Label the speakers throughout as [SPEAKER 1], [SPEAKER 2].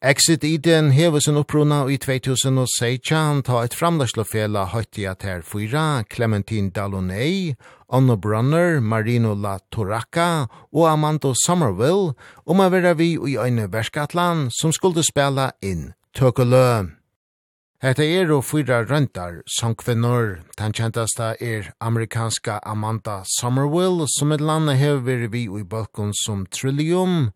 [SPEAKER 1] Exit Eden hever sin opprona i 2016 ta et framdagslofela høytti at her fyra Clementine Dallonay, Anno Brunner, Marino La Torraca og Amando Somerville om a vera vi i øyne verskatlan som skulle spela inn Tøkulø. Hetta er og fyra røntar sangkvinnor. Den kjentasta er amerikanska Amanda Somerville som et landa hever vi i balkon som Trillium,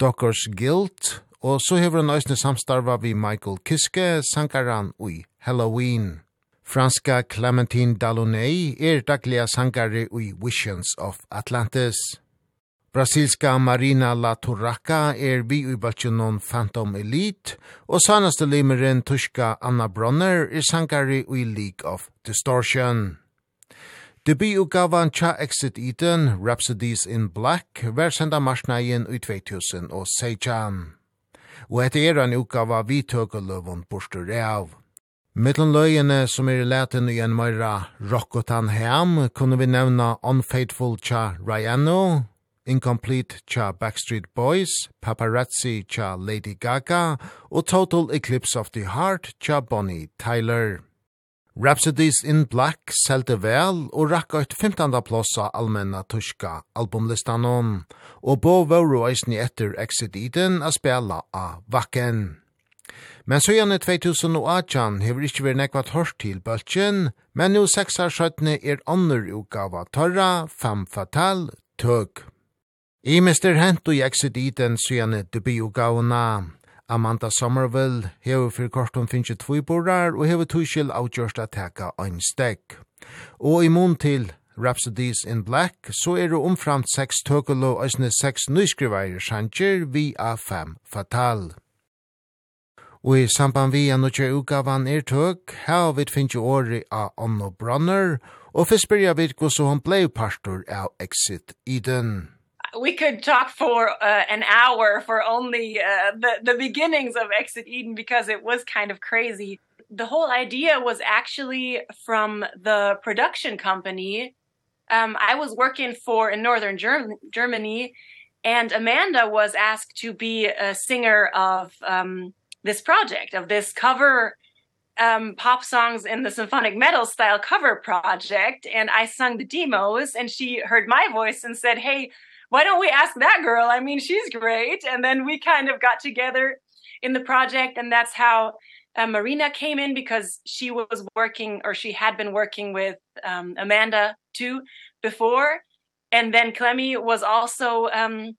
[SPEAKER 1] Dockers Guilt, Og så hever han òsne samstarva vi Michael Kiske, sankaran ui Halloween. Franska Clementine Dallonay er daglige sankare ui Visions of Atlantis. Brasilska Marina La Torraca er vi ui baltjonon Phantom Elite, og sanaste limeren tuska Anna Bronner er sankare ui League of Distortion. Debutgavan Cha Exit Eden, Rhapsodies in Black, var senda marsnaien ui 2000 og Seijan og etter er en utgave vi tøkeløven borster av. Mittlen løyene som er leten i en møyra rockotan Ham kunne vi nevna Unfaithful Cha Ryano, Incomplete Cha Backstreet Boys, Paparazzi Cha Lady Gaga og Total Eclipse of the Heart Cha Bonnie Tyler. Rhapsodies in Black selte vel og rakk ut 15. plass av allmenna tyska albumlistanon, og bo vore eisni etter Exit Eden a spela av Vakken. Men søgjane 2018 hever ikkje vært nekvat hørt til bøltjen, men jo 6 er andre utgava Torra, Fem Fatal, Tøg. I mister hent og Exit Eden gjerne debutgavna. Amanda Somerville hever fyrir kortum finnje tviborar og hever tuskil avgjørst a teka ein stek. Og i mun til Rhapsodies in Black så er det omframt seks tøkkel og eisne seks nyskriværi sjanger vi a fem fatal. Og i samband vi an utgjør ugavan er tøk, her vi finnje åri av Anno Bronner, og fyrst byrja vi hos hon blei partur av Exit Eden
[SPEAKER 2] we could talk for uh, an hour for only uh, the the beginnings of Exit Eden because it was kind of crazy. The whole idea was actually from the production company. Um I was working for in northern Germ Germany and Amanda was asked to be a singer of um this project of this cover um pop songs in the symphonic metal style cover project and I sung the demos and she heard my voice and said, "Hey, why don't we ask that girl? I mean, she's great. And then we kind of got together in the project and that's how uh, Marina came in because she was working or she had been working with um Amanda too before and then Clemmy was also um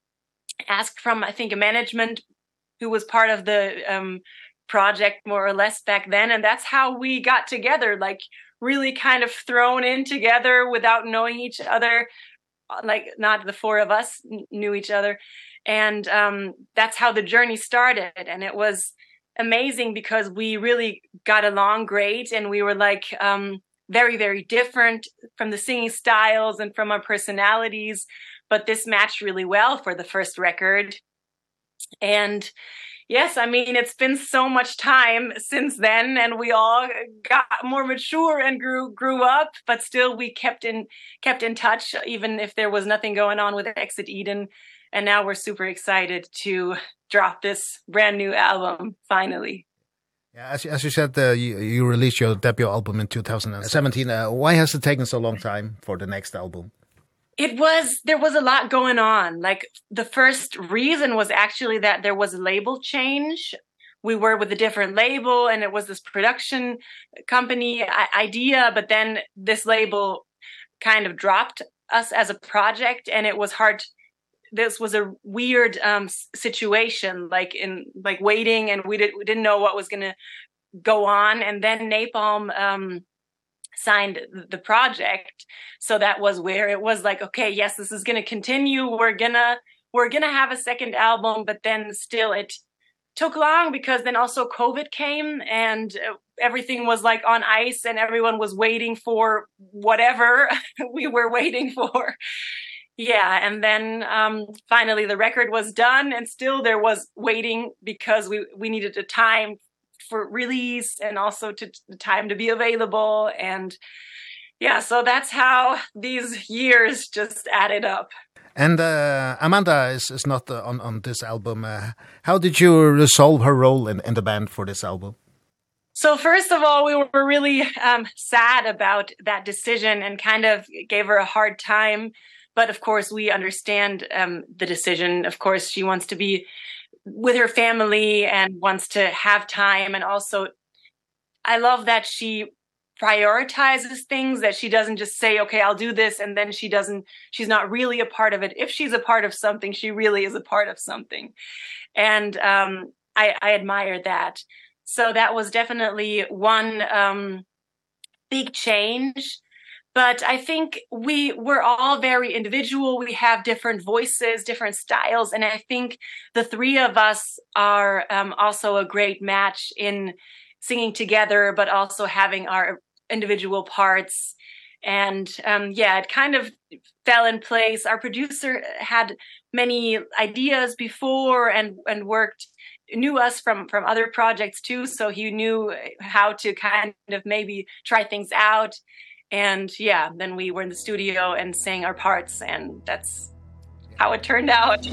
[SPEAKER 2] asked from I think a management who was part of the um project more or less back then and that's how we got together like really kind of thrown in together without knowing each other like not the four of us knew each other. And um that's how the journey started. And it was amazing because we really got along great. And we were like um very very different from the singing styles and from our personalities. But this matched really well for the first record. And yes, I mean, it's been so much time since then and we all got more mature and grew grew up, but still we kept in kept in touch even if there was nothing going on with Exit Eden. And now we're super excited to drop this brand new album finally.
[SPEAKER 1] Yeah, as as you said uh, you, you released your debut album in 2017. Uh, why has it taken so long time for the next album?
[SPEAKER 2] it was there was a lot going on. Like the first reason was actually that there was a label change. We were with a different label and it was this production company idea but then this label kind of dropped us as a project and it was hard this was a weird um situation like in like waiting and we, did, we didn't know what was going to go on. And then napalm um signed the project so that was where it was like okay yes this is going to continue we're going to we're going to have a second album but then still it took long because then also covid came and everything was like on ice and everyone was waiting for whatever we were waiting for. Yeah and then um finally the record was done and still there was waiting because we we needed a time for release and also to the time to be available. And yeah so that's how these years just added up.
[SPEAKER 1] And uh, Amanda is is not uh, on on this album. Uh, how did you resolve her role in in the band for this album?
[SPEAKER 3] So first of all we were really um sad about that decision and kind of gave her a hard time. But of course we understand um the decision. Of course she wants to be with her family and wants to have time and also I love that she prioritizes things that she doesn't just say okay I'll do this and then she doesn't she's not really a part of it. If she's a part of something she really is a part of something. And um I I admire that. So that was definitely one um big change but i think we we're all very individual. We have different voices different styles. And i think the three of us are um also a great match in singing together but also having our individual parts. And um yeah it kind of fell in place. Our producer had many ideas before and and worked knew us from from other projects too. So he knew how to kind of maybe try things out and yeah then we were in the studio and sang our parts and that's how it turned out.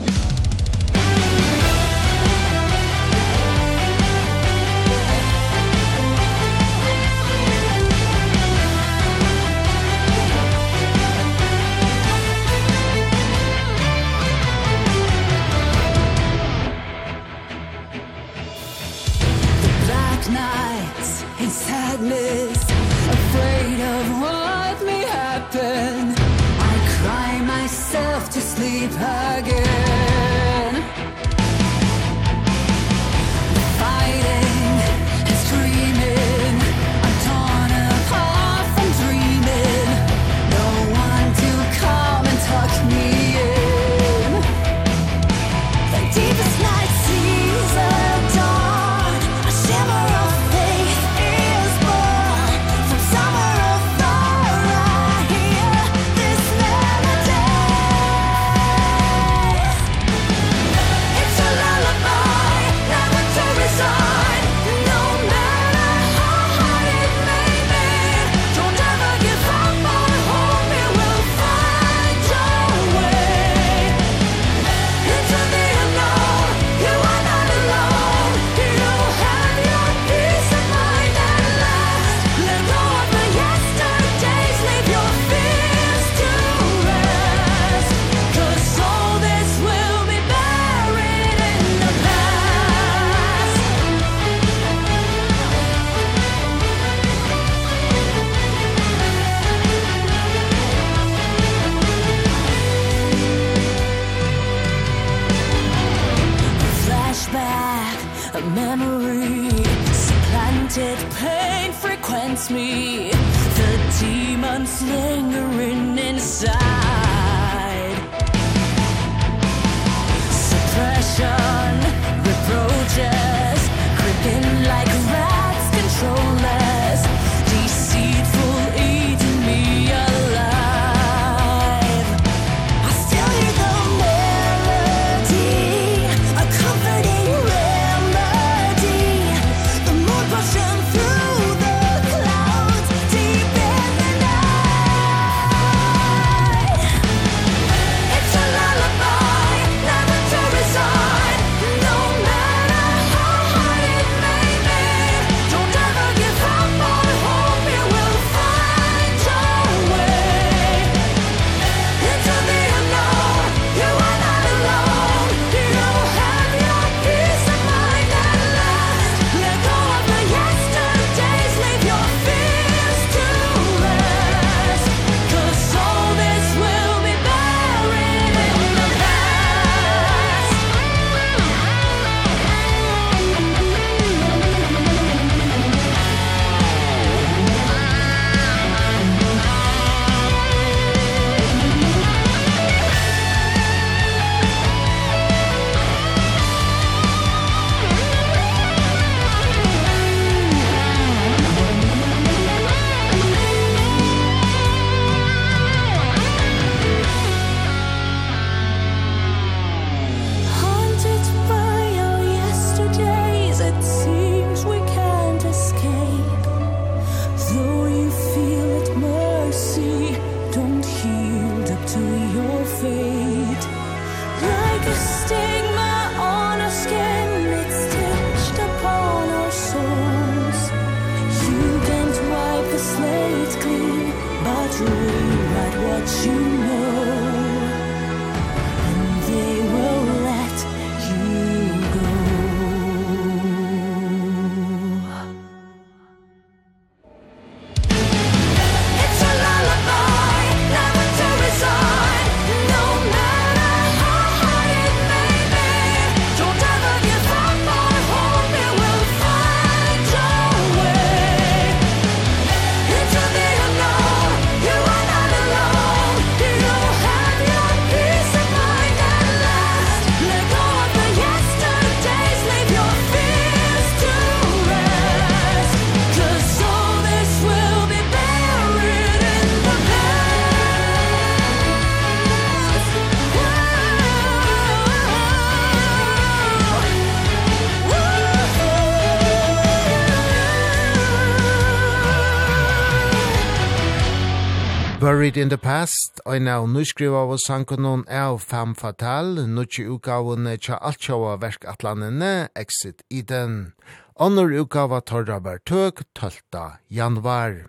[SPEAKER 1] in the Past, ein av nyskriva av sankunnen av Fem Fatal, nukki utgaven tja altsjåa verkatlanene, Exit Eden. Annor utgava torra tøk, 12. januar.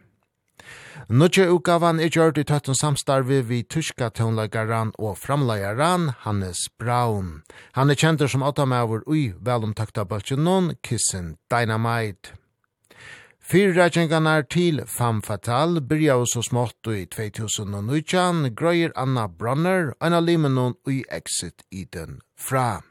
[SPEAKER 1] Nukki utgavan er gjørt i tøtten samstarvi vi tyska tøvnleggaren og framleggaren Hannes Braun. Han er kjentur som åttamæver ui velomtakta bølgen noen Kissen Dynamite. Fyrrætjengarnar til Fam Fatal byrja så smått i 2019, grøyer Anna Bronner, Anna Limenon i Exit Eden fra.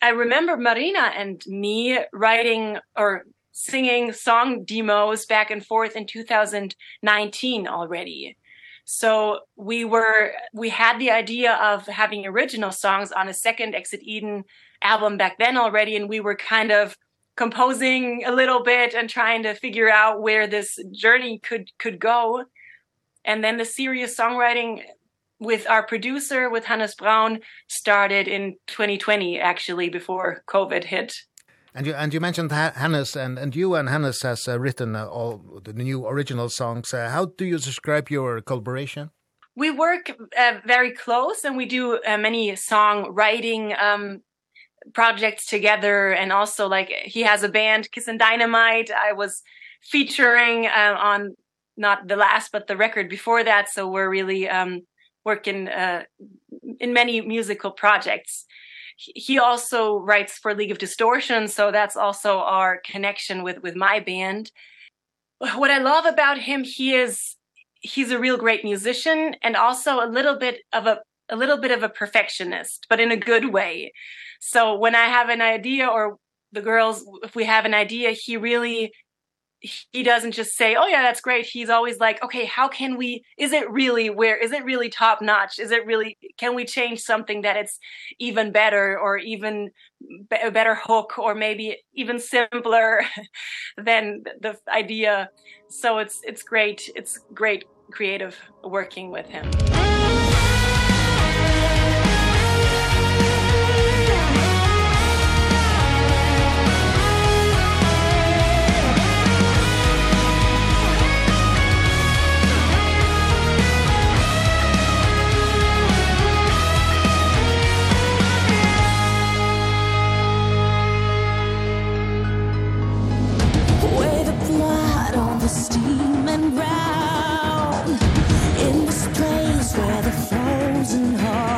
[SPEAKER 2] I remember Marina and me writing or singing song demos back and forth in 2019 already. So we were we had the idea of having original songs on a second Exit Eden album back then already and we were kind of composing a little bit and trying to figure out where this journey could could go. And then the serious songwriting with our producer with Hannes Braun started in 2020 actually before covid hit.
[SPEAKER 1] And you and you mentioned ha Hannes and and you and Hannes has uh, written uh, all the new original songs. Uh, how do you describe your collaboration?
[SPEAKER 2] We work uh, very close and we do uh, many song writing um projects together and also like he has a band Kiss and Dynamite. I was featuring uh, on not the last but the record before that so we're really um working uh in many musical projects. He also writes for League of Distortion so that's also our connection with with my band. What I love about him he is he's a real great musician and also a little bit of a a little bit of a perfectionist but in a good way so when I have an idea or the girls if we have an idea he really he doesn't just say oh yeah that's great. He's always like okay how can we is it really where is it really top notch? Is it really can we change something that it's even better or even a better hook or maybe even simpler than the idea? So it's it's great it's great creative working with him.
[SPEAKER 1] thousand hearts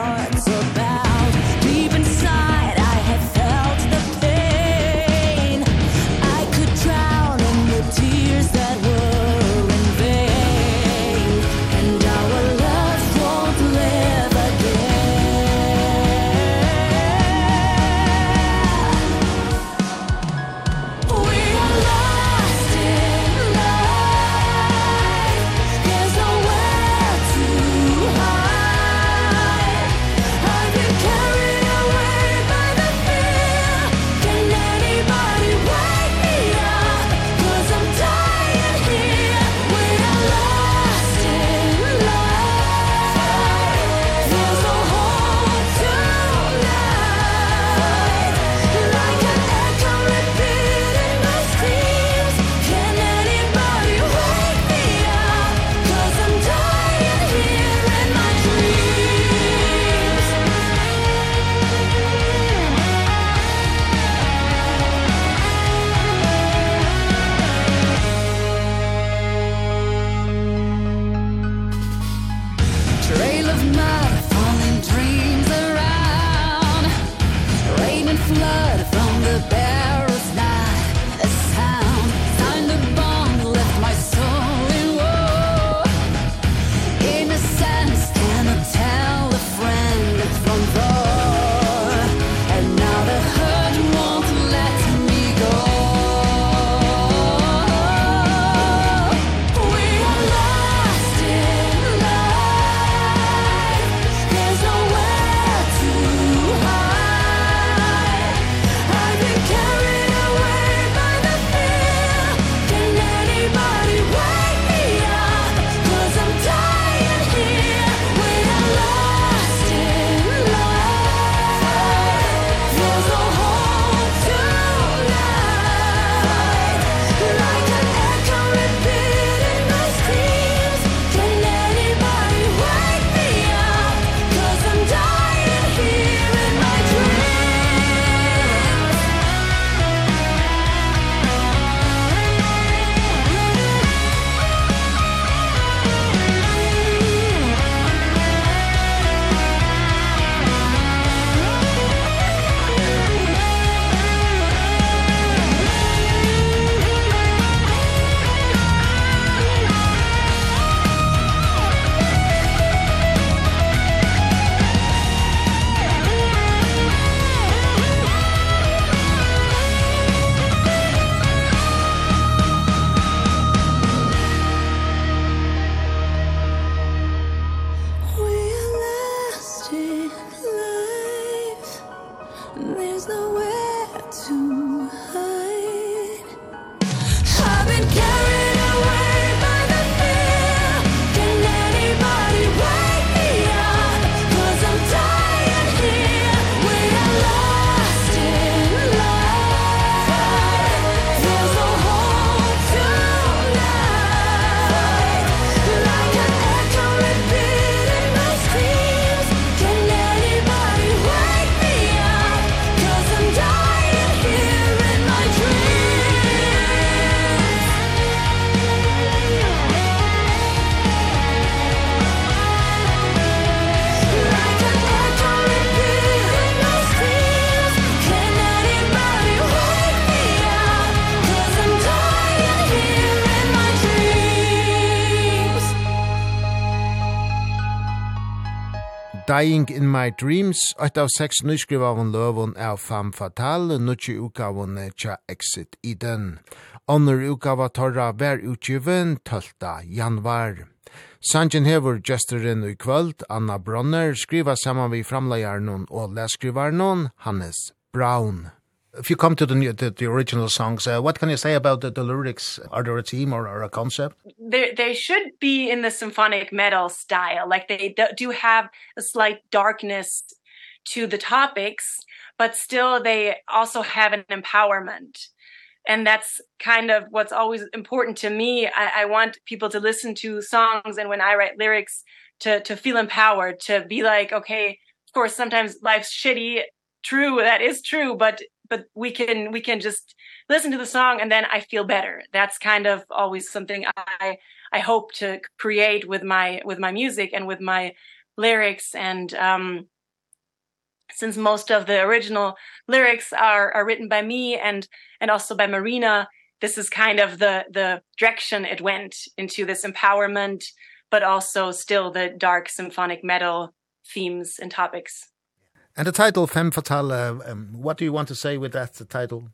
[SPEAKER 1] Dying in My Dreams, eit av seks nyskrivaven løvun av fam Fatale, nutje utgaven tja Exit Eden. Onnur utgava torra ver utgiven 12. januar. Sanjen hever gesteren i kvöld, Anna Bronner, skriva saman vi framleiarnon og lesskrivaren Hannes Braun if you come to the, the, the original songs, uh, what can you say about the, the lyrics? Are there a theme or, or a concept?
[SPEAKER 2] They, they should be in the symphonic metal style. Like they do have a slight darkness to the topics, but still they also have an empowerment. And that's kind of what's always important to me. I, I want people to listen to songs and when I write lyrics to, to feel empowered, to be like, okay, of course, sometimes life's shitty, true that is true but but we can we can just listen to the song and then I feel better. That's kind of always something I I hope to create with my with my music and with my lyrics and um since most of the original lyrics are are written by me and and also by Marina this is kind of the the direction it went into this empowerment but also still the dark symphonic metal themes and topics
[SPEAKER 1] And the title Femme Fatale, uh, um, what do you want to say with that the title?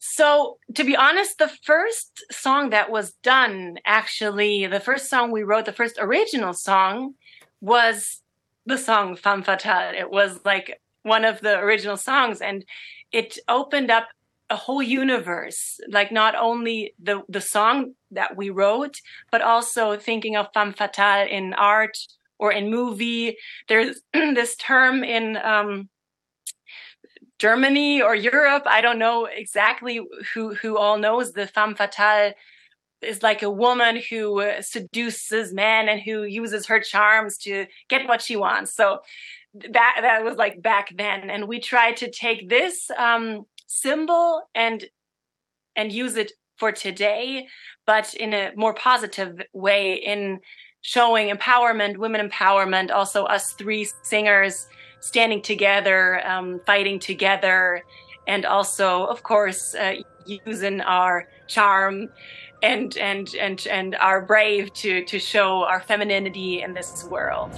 [SPEAKER 2] So, to be honest, the first song that was done actually, the first song we wrote, the first original song was the song Femme Fatale. It was like one of the original songs and it opened up a whole universe like not only the the song that we wrote but also thinking of femme fatale in art or in movie there's this term in um Germany or Europe I don't know exactly who who all knows the femme fatale is like a woman who seduces men and who uses her charms to get what she wants. So that that was like back then and we tried to take this um symbol and and use it for today but in a more positive way in showing empowerment, women empowerment, also us three singers standing together, um fighting together and also of course uh, using our charm and and and and are brave to to show our femininity in this world.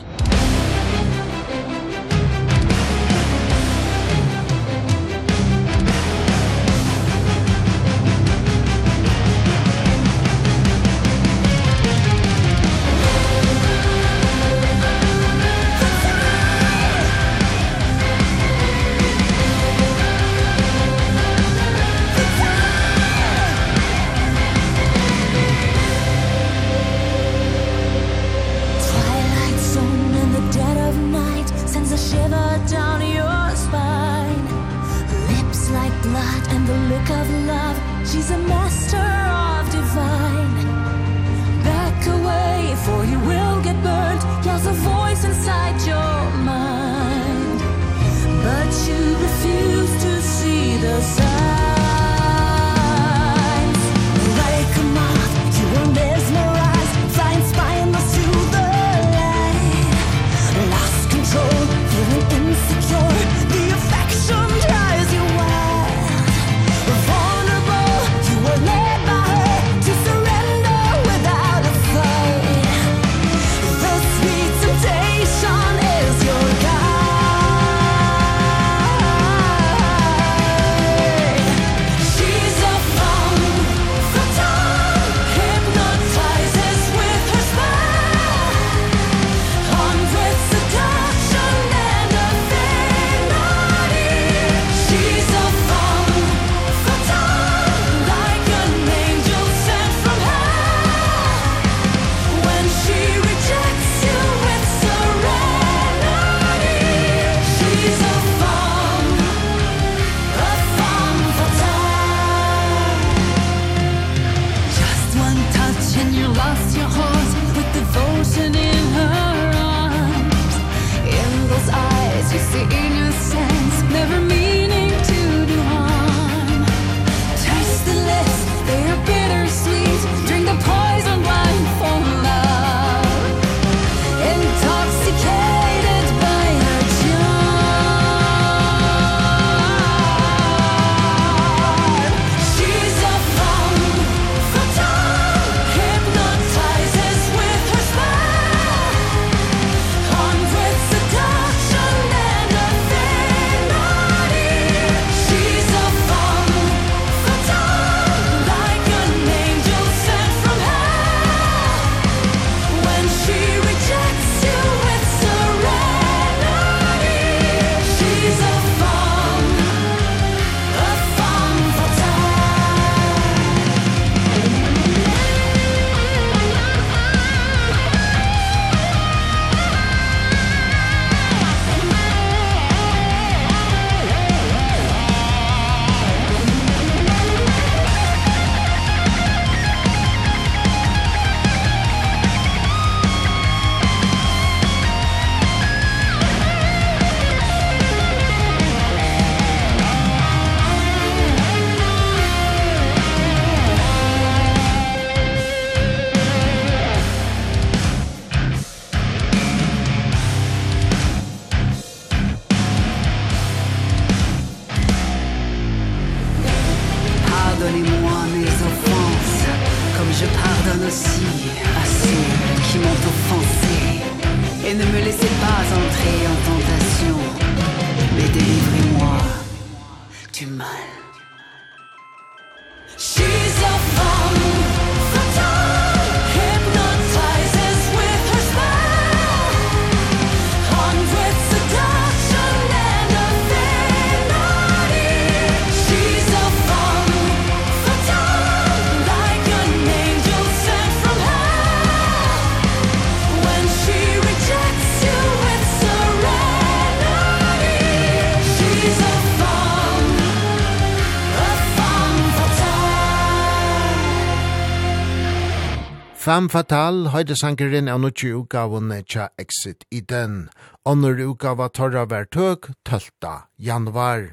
[SPEAKER 1] Fem Fatal høyde sangeren av nutje utgavene tja Exit i den. Ånder utgava torra hver tøk 12. januar.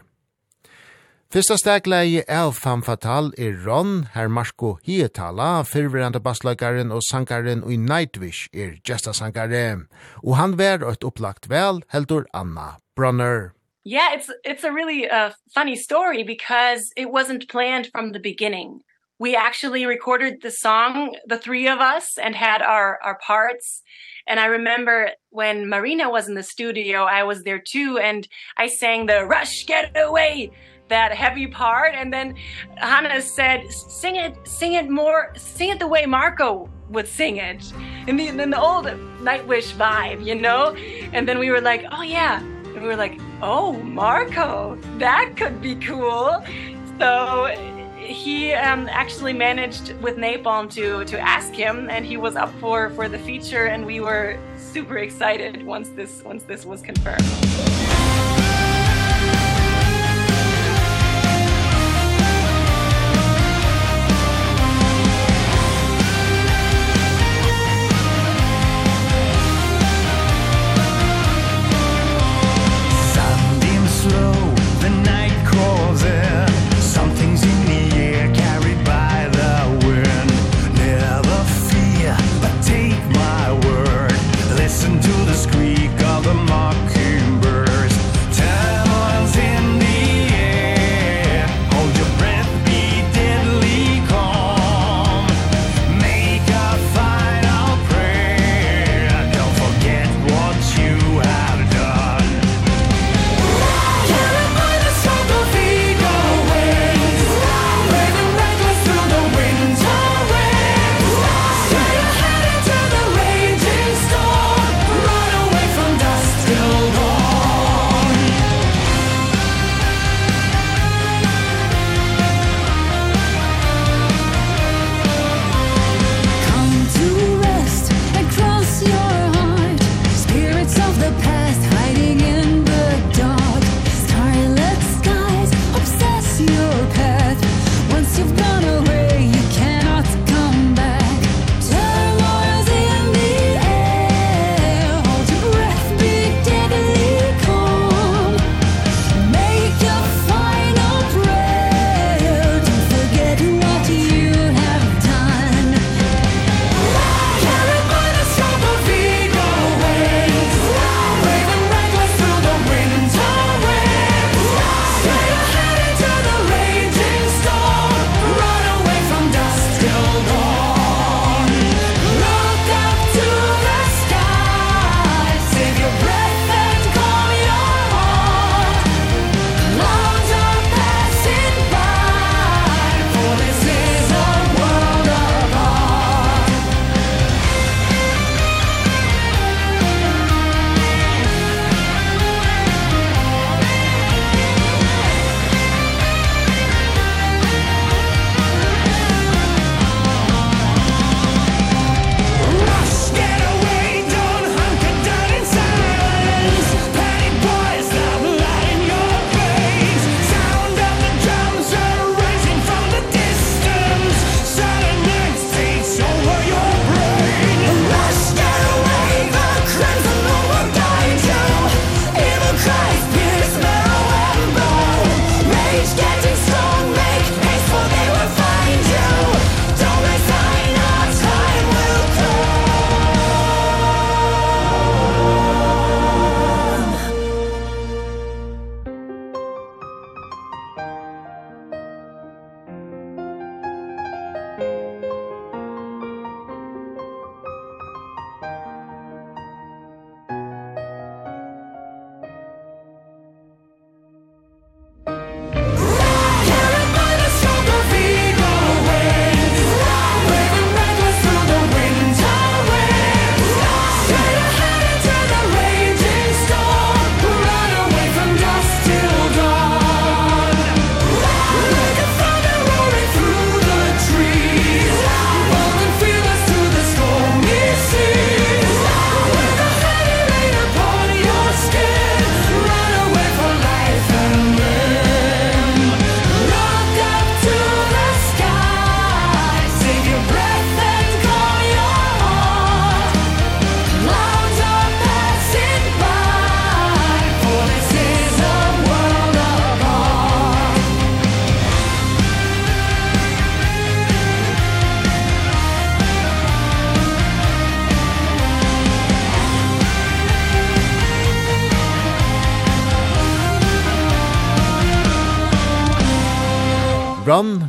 [SPEAKER 1] Fyrsta stegleie av Fem Fatal er Ron, herr Marsko Hietala, fyrverande basslagaren og sangaren og i Nightwish er gesta sangare. Og han vær et opplagt vel, heldur Anna Brunner.
[SPEAKER 2] Yeah, it's it's a really uh, funny story because it wasn't planned from the beginning we actually recorded the song the three of us and had our our parts. And i remember when marina was in the studio i was there too and i sang the rush get away that heavy part. And then hannah said sing it sing it more sing it the way marco would sing it. In the the, the old nightwish vibe you know? And then we were like oh yeah. And we were like oh marco that could be cool. So he um actually managed with Napalm to to ask him and he was up for for the feature and we were super excited once this once this was confirmed.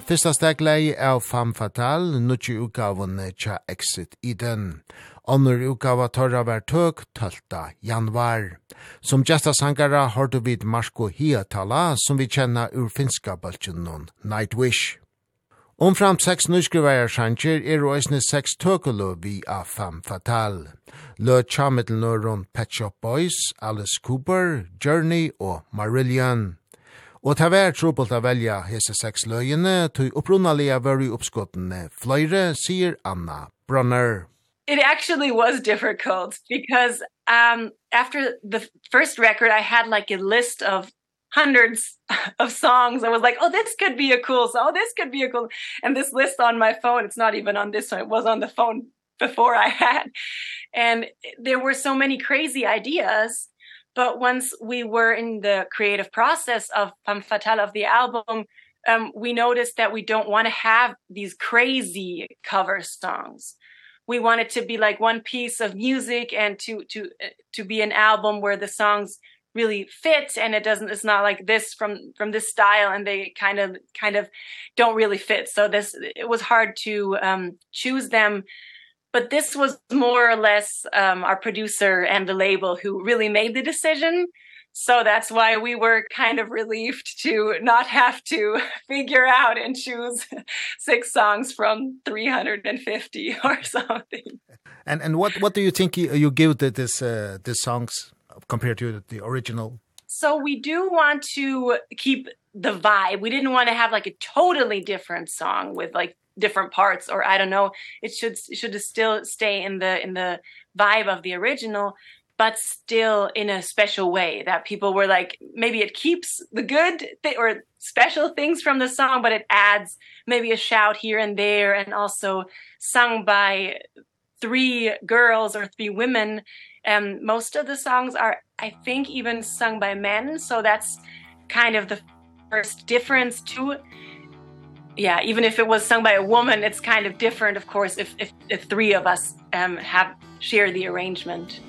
[SPEAKER 1] fyrsta steglei av Femme Fatale, nutje utgavene tja Exit Eden. Onur utgava torra var tøk 12. januar. Som gesta sangara har du vid Marko Hiatala, som vi kjenna ur finska baltjennom Nightwish. Omframt seks nyskrivajar sjanger er oisne seks tøkulö vi av Femme fatal. Lø tja nøron Pet Shop Boys, Alice Cooper, Journey og Marillion. Og det var trobult å velja hese seks løyene tog opprunnalige var i oppskottene. Fløyre, sier Anna Brunner.
[SPEAKER 2] It actually was difficult because um, after the first record, I had like a list of hundreds of songs. I was like, oh, this could be a cool song. Oh, this could be a cool. And this list on my phone, it's not even on this one. It was on the phone before I had. And there were so many crazy ideas but once we were in the creative process of Femme Fatale of the album um we noticed that we don't want to have these crazy cover songs. We want it to be like one piece of music and to to to be an album where the songs really fit and it doesn't it's not like this from from this style and they kind of kind of don't really fit. So this it was hard to um choose them but this was more or less um our producer and the label who really made the decision. So that's why we were kind of relieved to not have to figure out and choose six songs from 350 or something.
[SPEAKER 1] And and what what do you think you, you give to this uh these songs compared to the original?
[SPEAKER 2] So we do want to keep the vibe. We didn't want to have like a totally different song with like different parts or I don't know it should should still stay in the in the vibe of the original but still in a special way that people were like maybe it keeps the good th or special things from the song but it adds maybe a shout here and there and also sung by three girls or three women. Um most of the songs are I think even sung by men so that's kind of the first difference to yeah, even if it was sung by a woman, it's kind of different, of course, if if if three of us um have share the arrangement.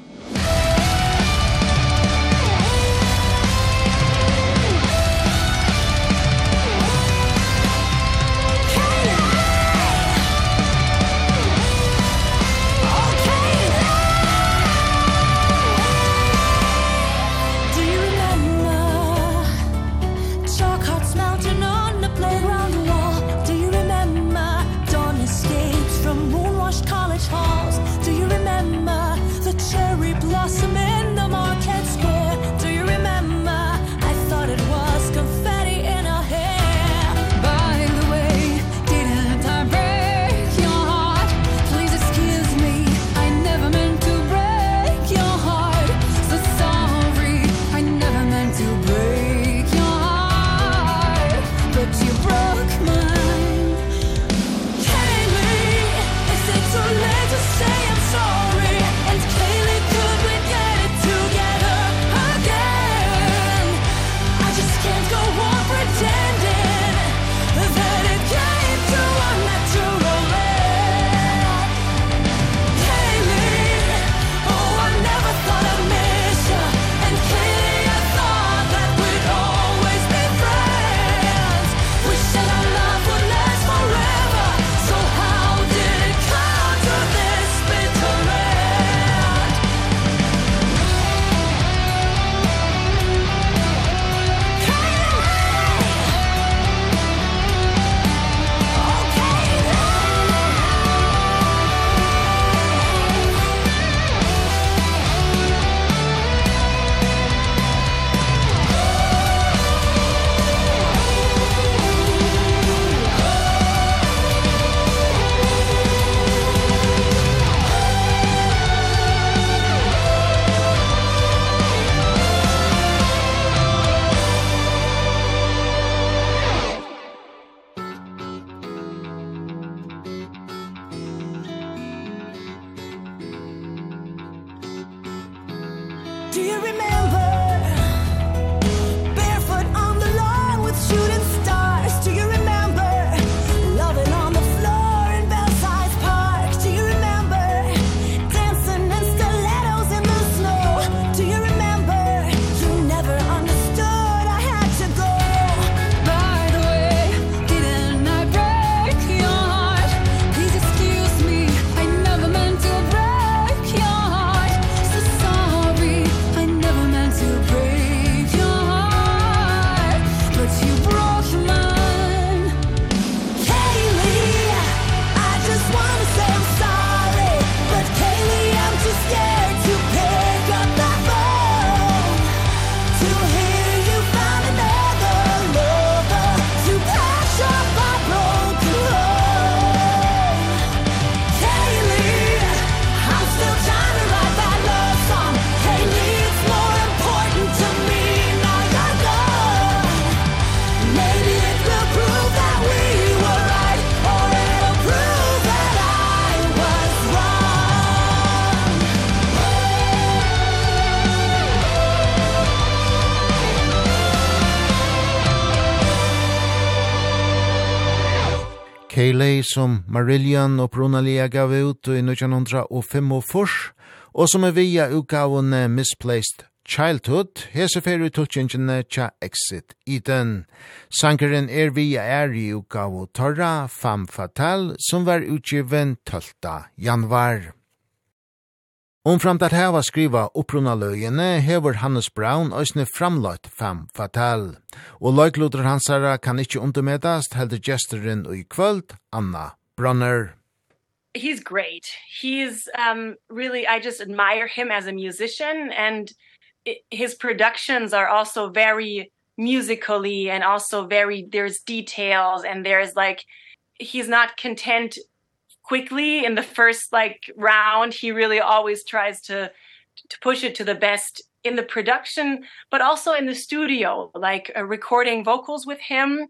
[SPEAKER 1] som Marillion og Brunalia gav ut i 1905 og som er via utgavene Misplaced Childhood, hese fer i tutsingene tja Exit Eden. Sankeren er via er i utgave Torra Femme Fatale, som var utgiven 12. januar. Omframt at heva skriva upprunna løgjene hever Hannes Braun òsne framløyt fem fatal. Og løgluter hansara kan ikkje undermedast heldur gesteren og i kvöld, Anna Brunner.
[SPEAKER 2] He's great. He's um, really, I just admire him as a musician and his productions are also very musically and also very, there's details and there's like, he's not content quickly in the first like round he really always tries to to push it to the best in the production but also in the studio. Like uh, recording vocals with him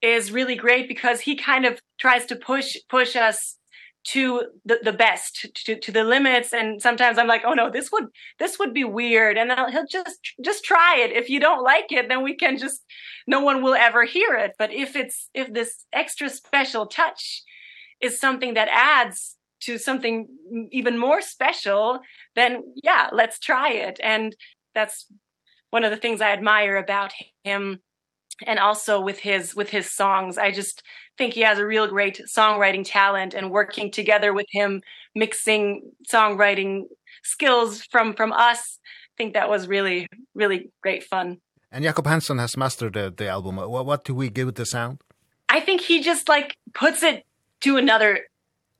[SPEAKER 2] is really great because he kind of tries to push push us to the the best to to the limits. And sometimes i'm like oh no this would this would be weird. And I'll, he'll just just try it. If you don't like it then we can just no one will ever hear it. But if it's if this extra special touch is something that adds to something even more special then yeah let's try it. And that's one of the things i admire about him. And also with his with his songs. I just think he has a real great songwriting talent and working together with him mixing songwriting skills from from us. I think that was really really great fun.
[SPEAKER 1] And jakob hansen has mastered the the album. What what do we give it the sound?
[SPEAKER 2] I think he just like puts it to another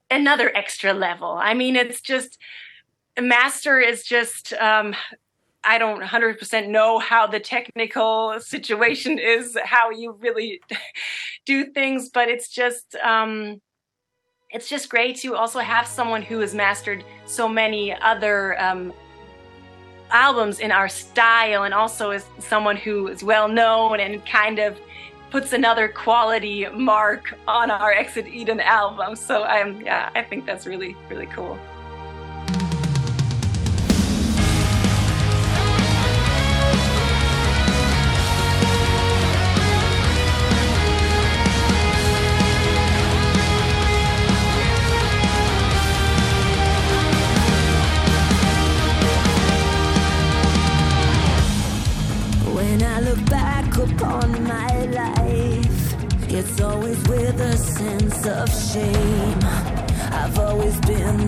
[SPEAKER 2] another extra level. I mean it's just master is just um I don't 100% know how the technical situation is how you really do things but it's just um it's just great to also have someone who has mastered so many other um albums in our style and also is someone who is well known and kind of puts another quality mark on our Exit Eden album. So I'm yeah, I think that's really really cool.
[SPEAKER 3] shame I've always been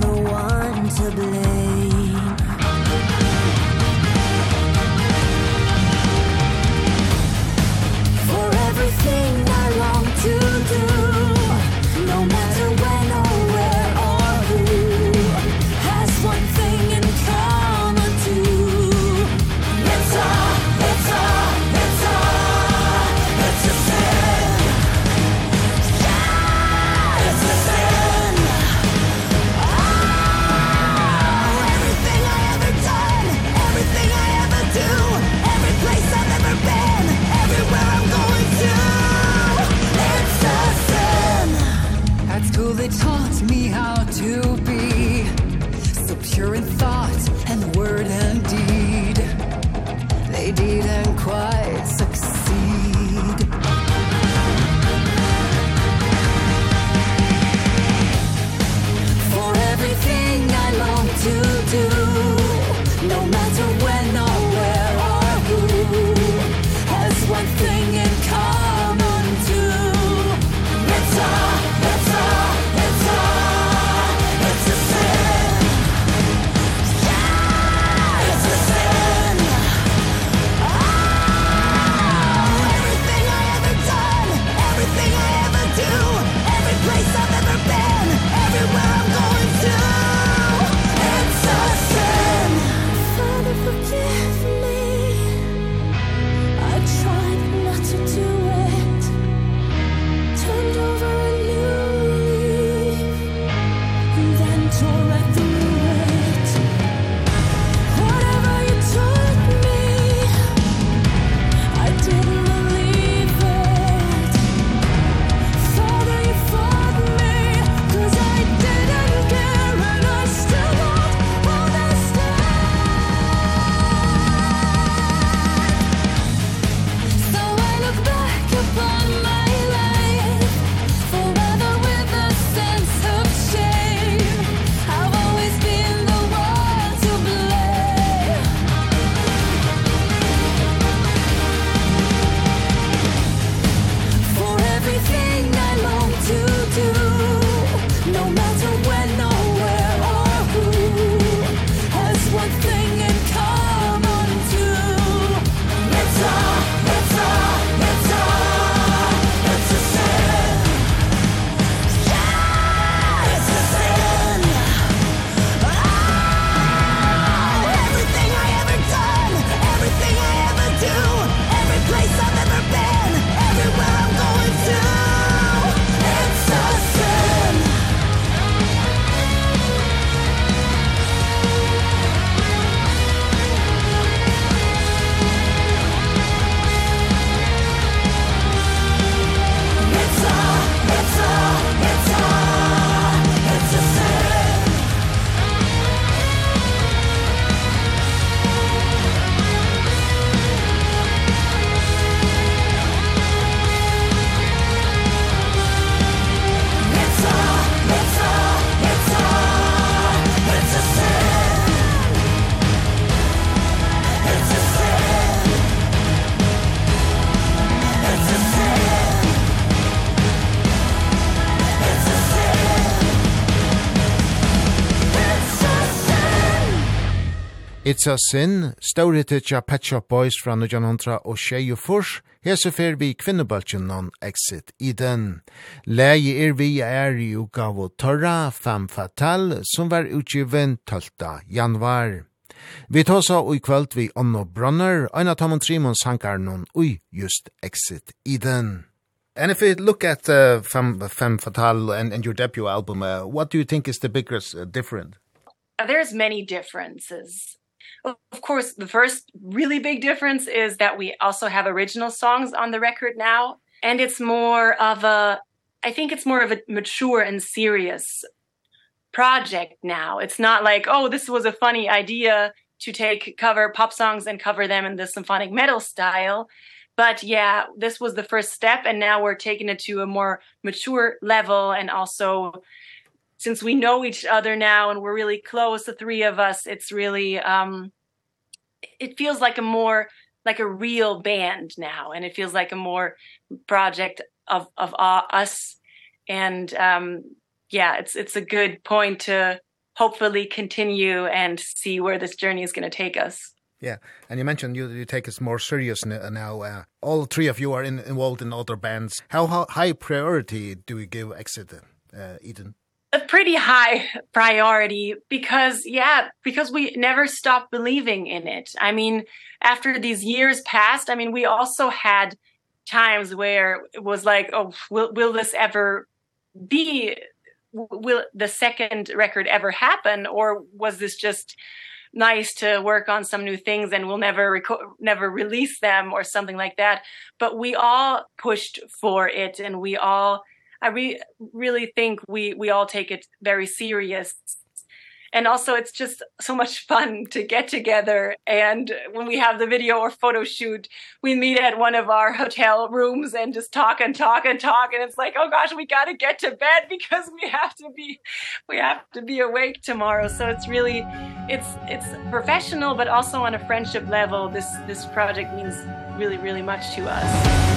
[SPEAKER 3] Pizza Sin,
[SPEAKER 1] stårete tja Pet Shop Boys fra 1900 og Shea og furs, hese fer vi kvinnebaltjen non exit Eden. Leie er vi er i ugav og torra, fem fatal, som var utgiven 12. januar. Vi tåsa og i kvöld vi Onno Bronner, Aina Tamon Trimon sankar non ui just exit Eden. And if you look at uh, Femme, Femme Fatale and, and your debut album, uh, what do you think is the biggest uh, difference?
[SPEAKER 2] There's many differences. Of course, the first really big difference is that we also have original songs on the record now and it's more of a I think it's more of a mature and serious project now. It's not like, oh, this was a funny idea to take cover pop songs and cover them in the symphonic metal style. But yeah, this was the first step and now we're taking it to a more mature level and also since we know each other now and we're really close the three of us it's really um it feels like a more like a real band now and it feels like a more project of of uh, us and um yeah it's it's a good point to hopefully continue and see where this journey is going to take us
[SPEAKER 1] Yeah, and you mentioned you you take it more serious now. Uh, all three of you are in, involved in other bands. How, how high priority do you give Exit uh, Eden?
[SPEAKER 2] a pretty high priority because yeah because we never stopped believing in it. I mean after these years passed i mean we also had times where it was like oh will will this ever be will the second record ever happen? Or was this just nice to work on some new things and we'll never never release them or something like that? But we all pushed for it and we all I re really think we we all take it very serious. And also it's just so much fun to get together. And when we have the video or photo shoot we meet at one of our hotel rooms and just talk and talk and talk. And it's like oh gosh we got to get to bed because we have to be we have to be awake tomorrow. So it's really it's it's professional but also on a friendship level this this project means really really much to us.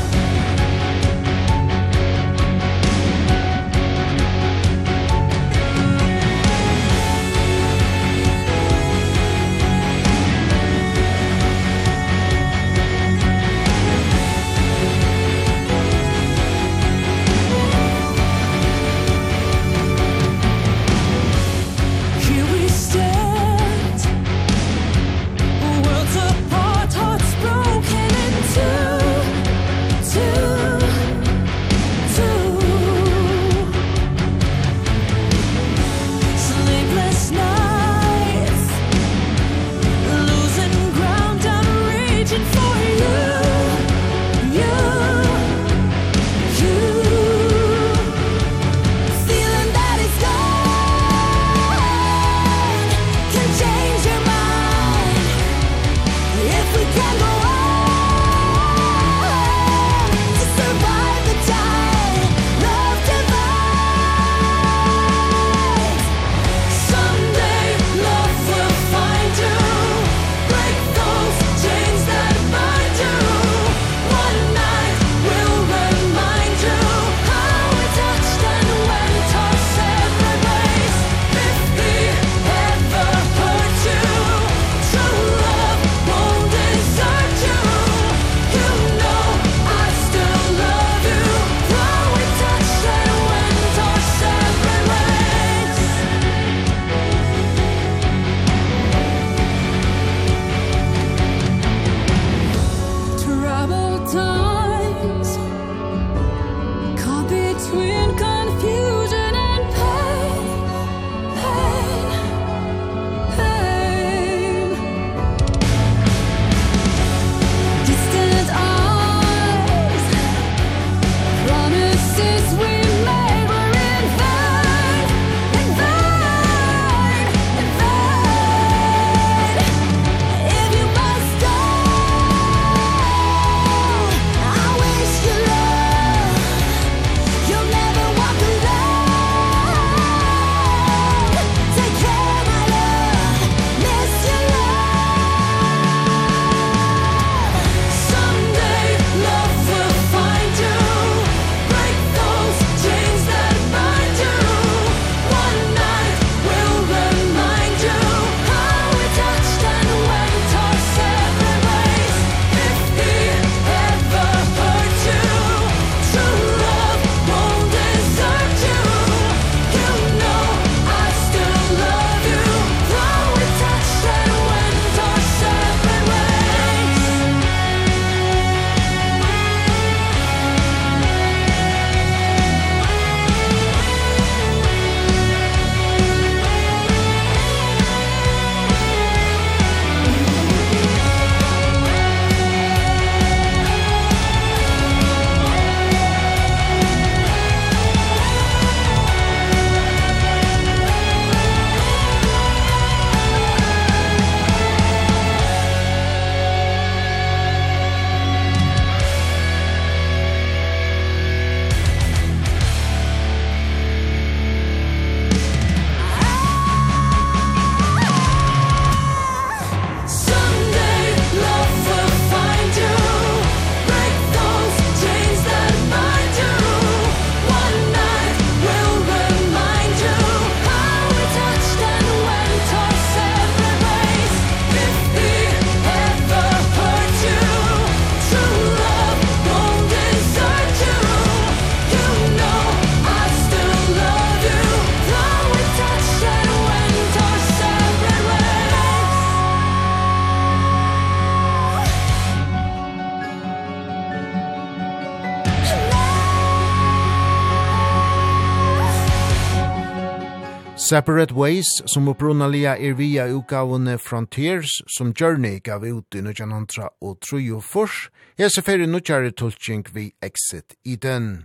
[SPEAKER 1] Separate Ways, som upprunalia er via utgavene Frontiers, som Journey gav ut i 1900 og Fors, er selvfølgelig nukjare tulking vi Exit i den.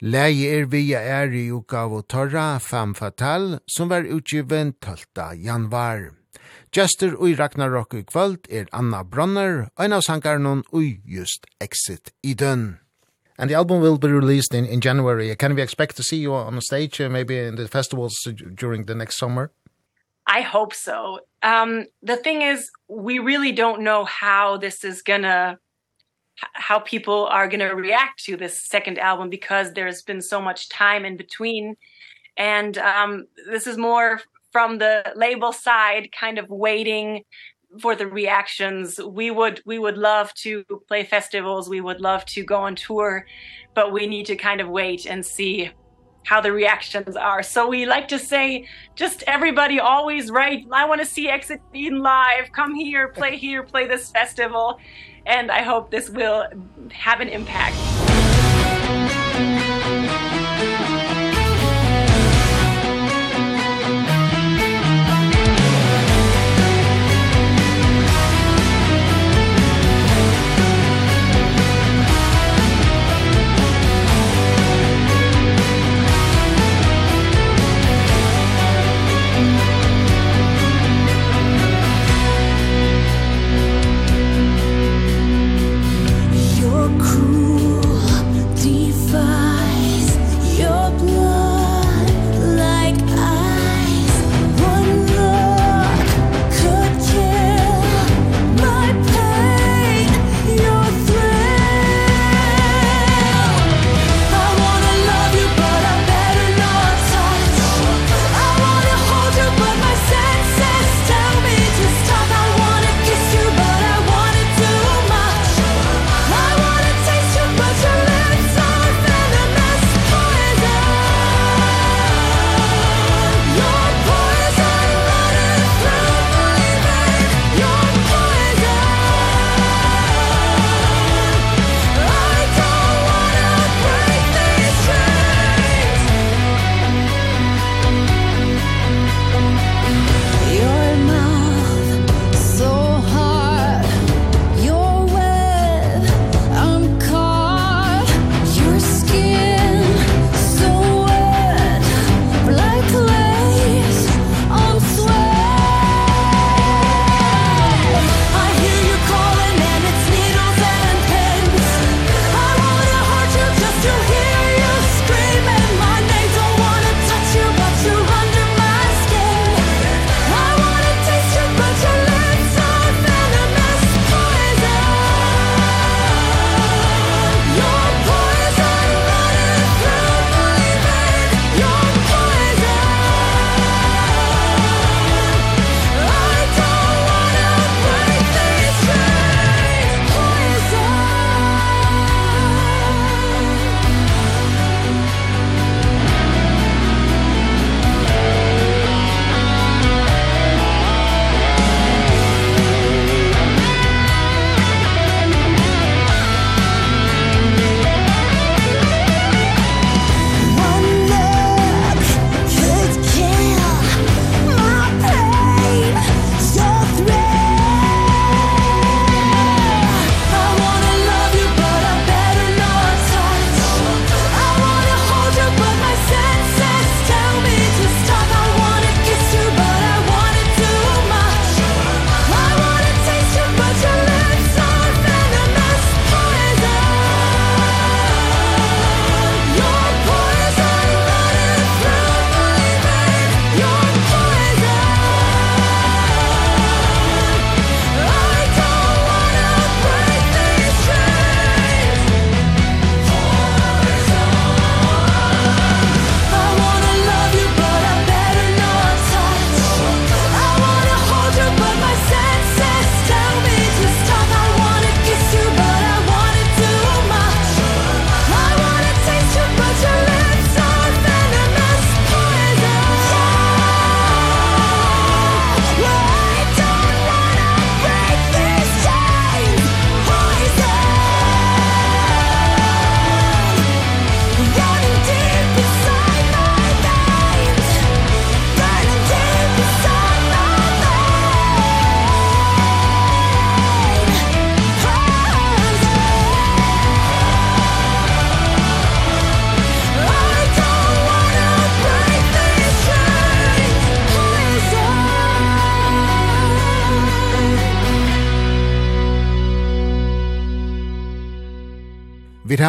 [SPEAKER 1] Leie er via er i utgave Torra Fem Fatal, som var utgiven 12. januar. Gjester ui Ragnarok i kvöld er Anna Bronner, en av sangarnon ui just Exit i den. And the album will be released in, in January. Can we expect to see you on the stage, uh, maybe in the festivals during the next summer?
[SPEAKER 2] I hope so. Um, the thing is, we really don't know how this is going to, how people are going to react to this second album because there's been so much time in between. And um, this is more from the label side, kind of waiting for the reactions we would we would love to play festivals we would love to go on tour but we need to kind of wait and see how the reactions are. So we like to say just everybody always write i want to see exit in live. Come here play here play this festival. And i hope this will have an impact.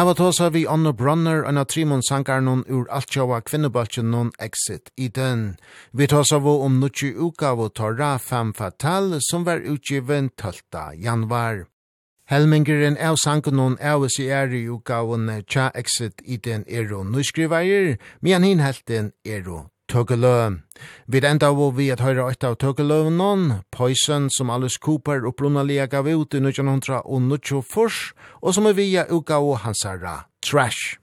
[SPEAKER 1] hava tosa vi Anna Brunner og Natrimon Sankarnon ur altjava kvinnebaltjen non Exit i den. Vi tosa vi om nutje uka av Torra Fem Fatal som var utgiven 12. januar. Helmingeren av sankunon av oss i er i uka tja Exit i den ero nyskrivaier, men hin helten ero tøkkelø. Vi enda var vi at høyre eit av tøkkeløvnån, Poison som Alice Cooper opprunalega gav ut i 1900 og 1924, og som er via uka og hansara Trash.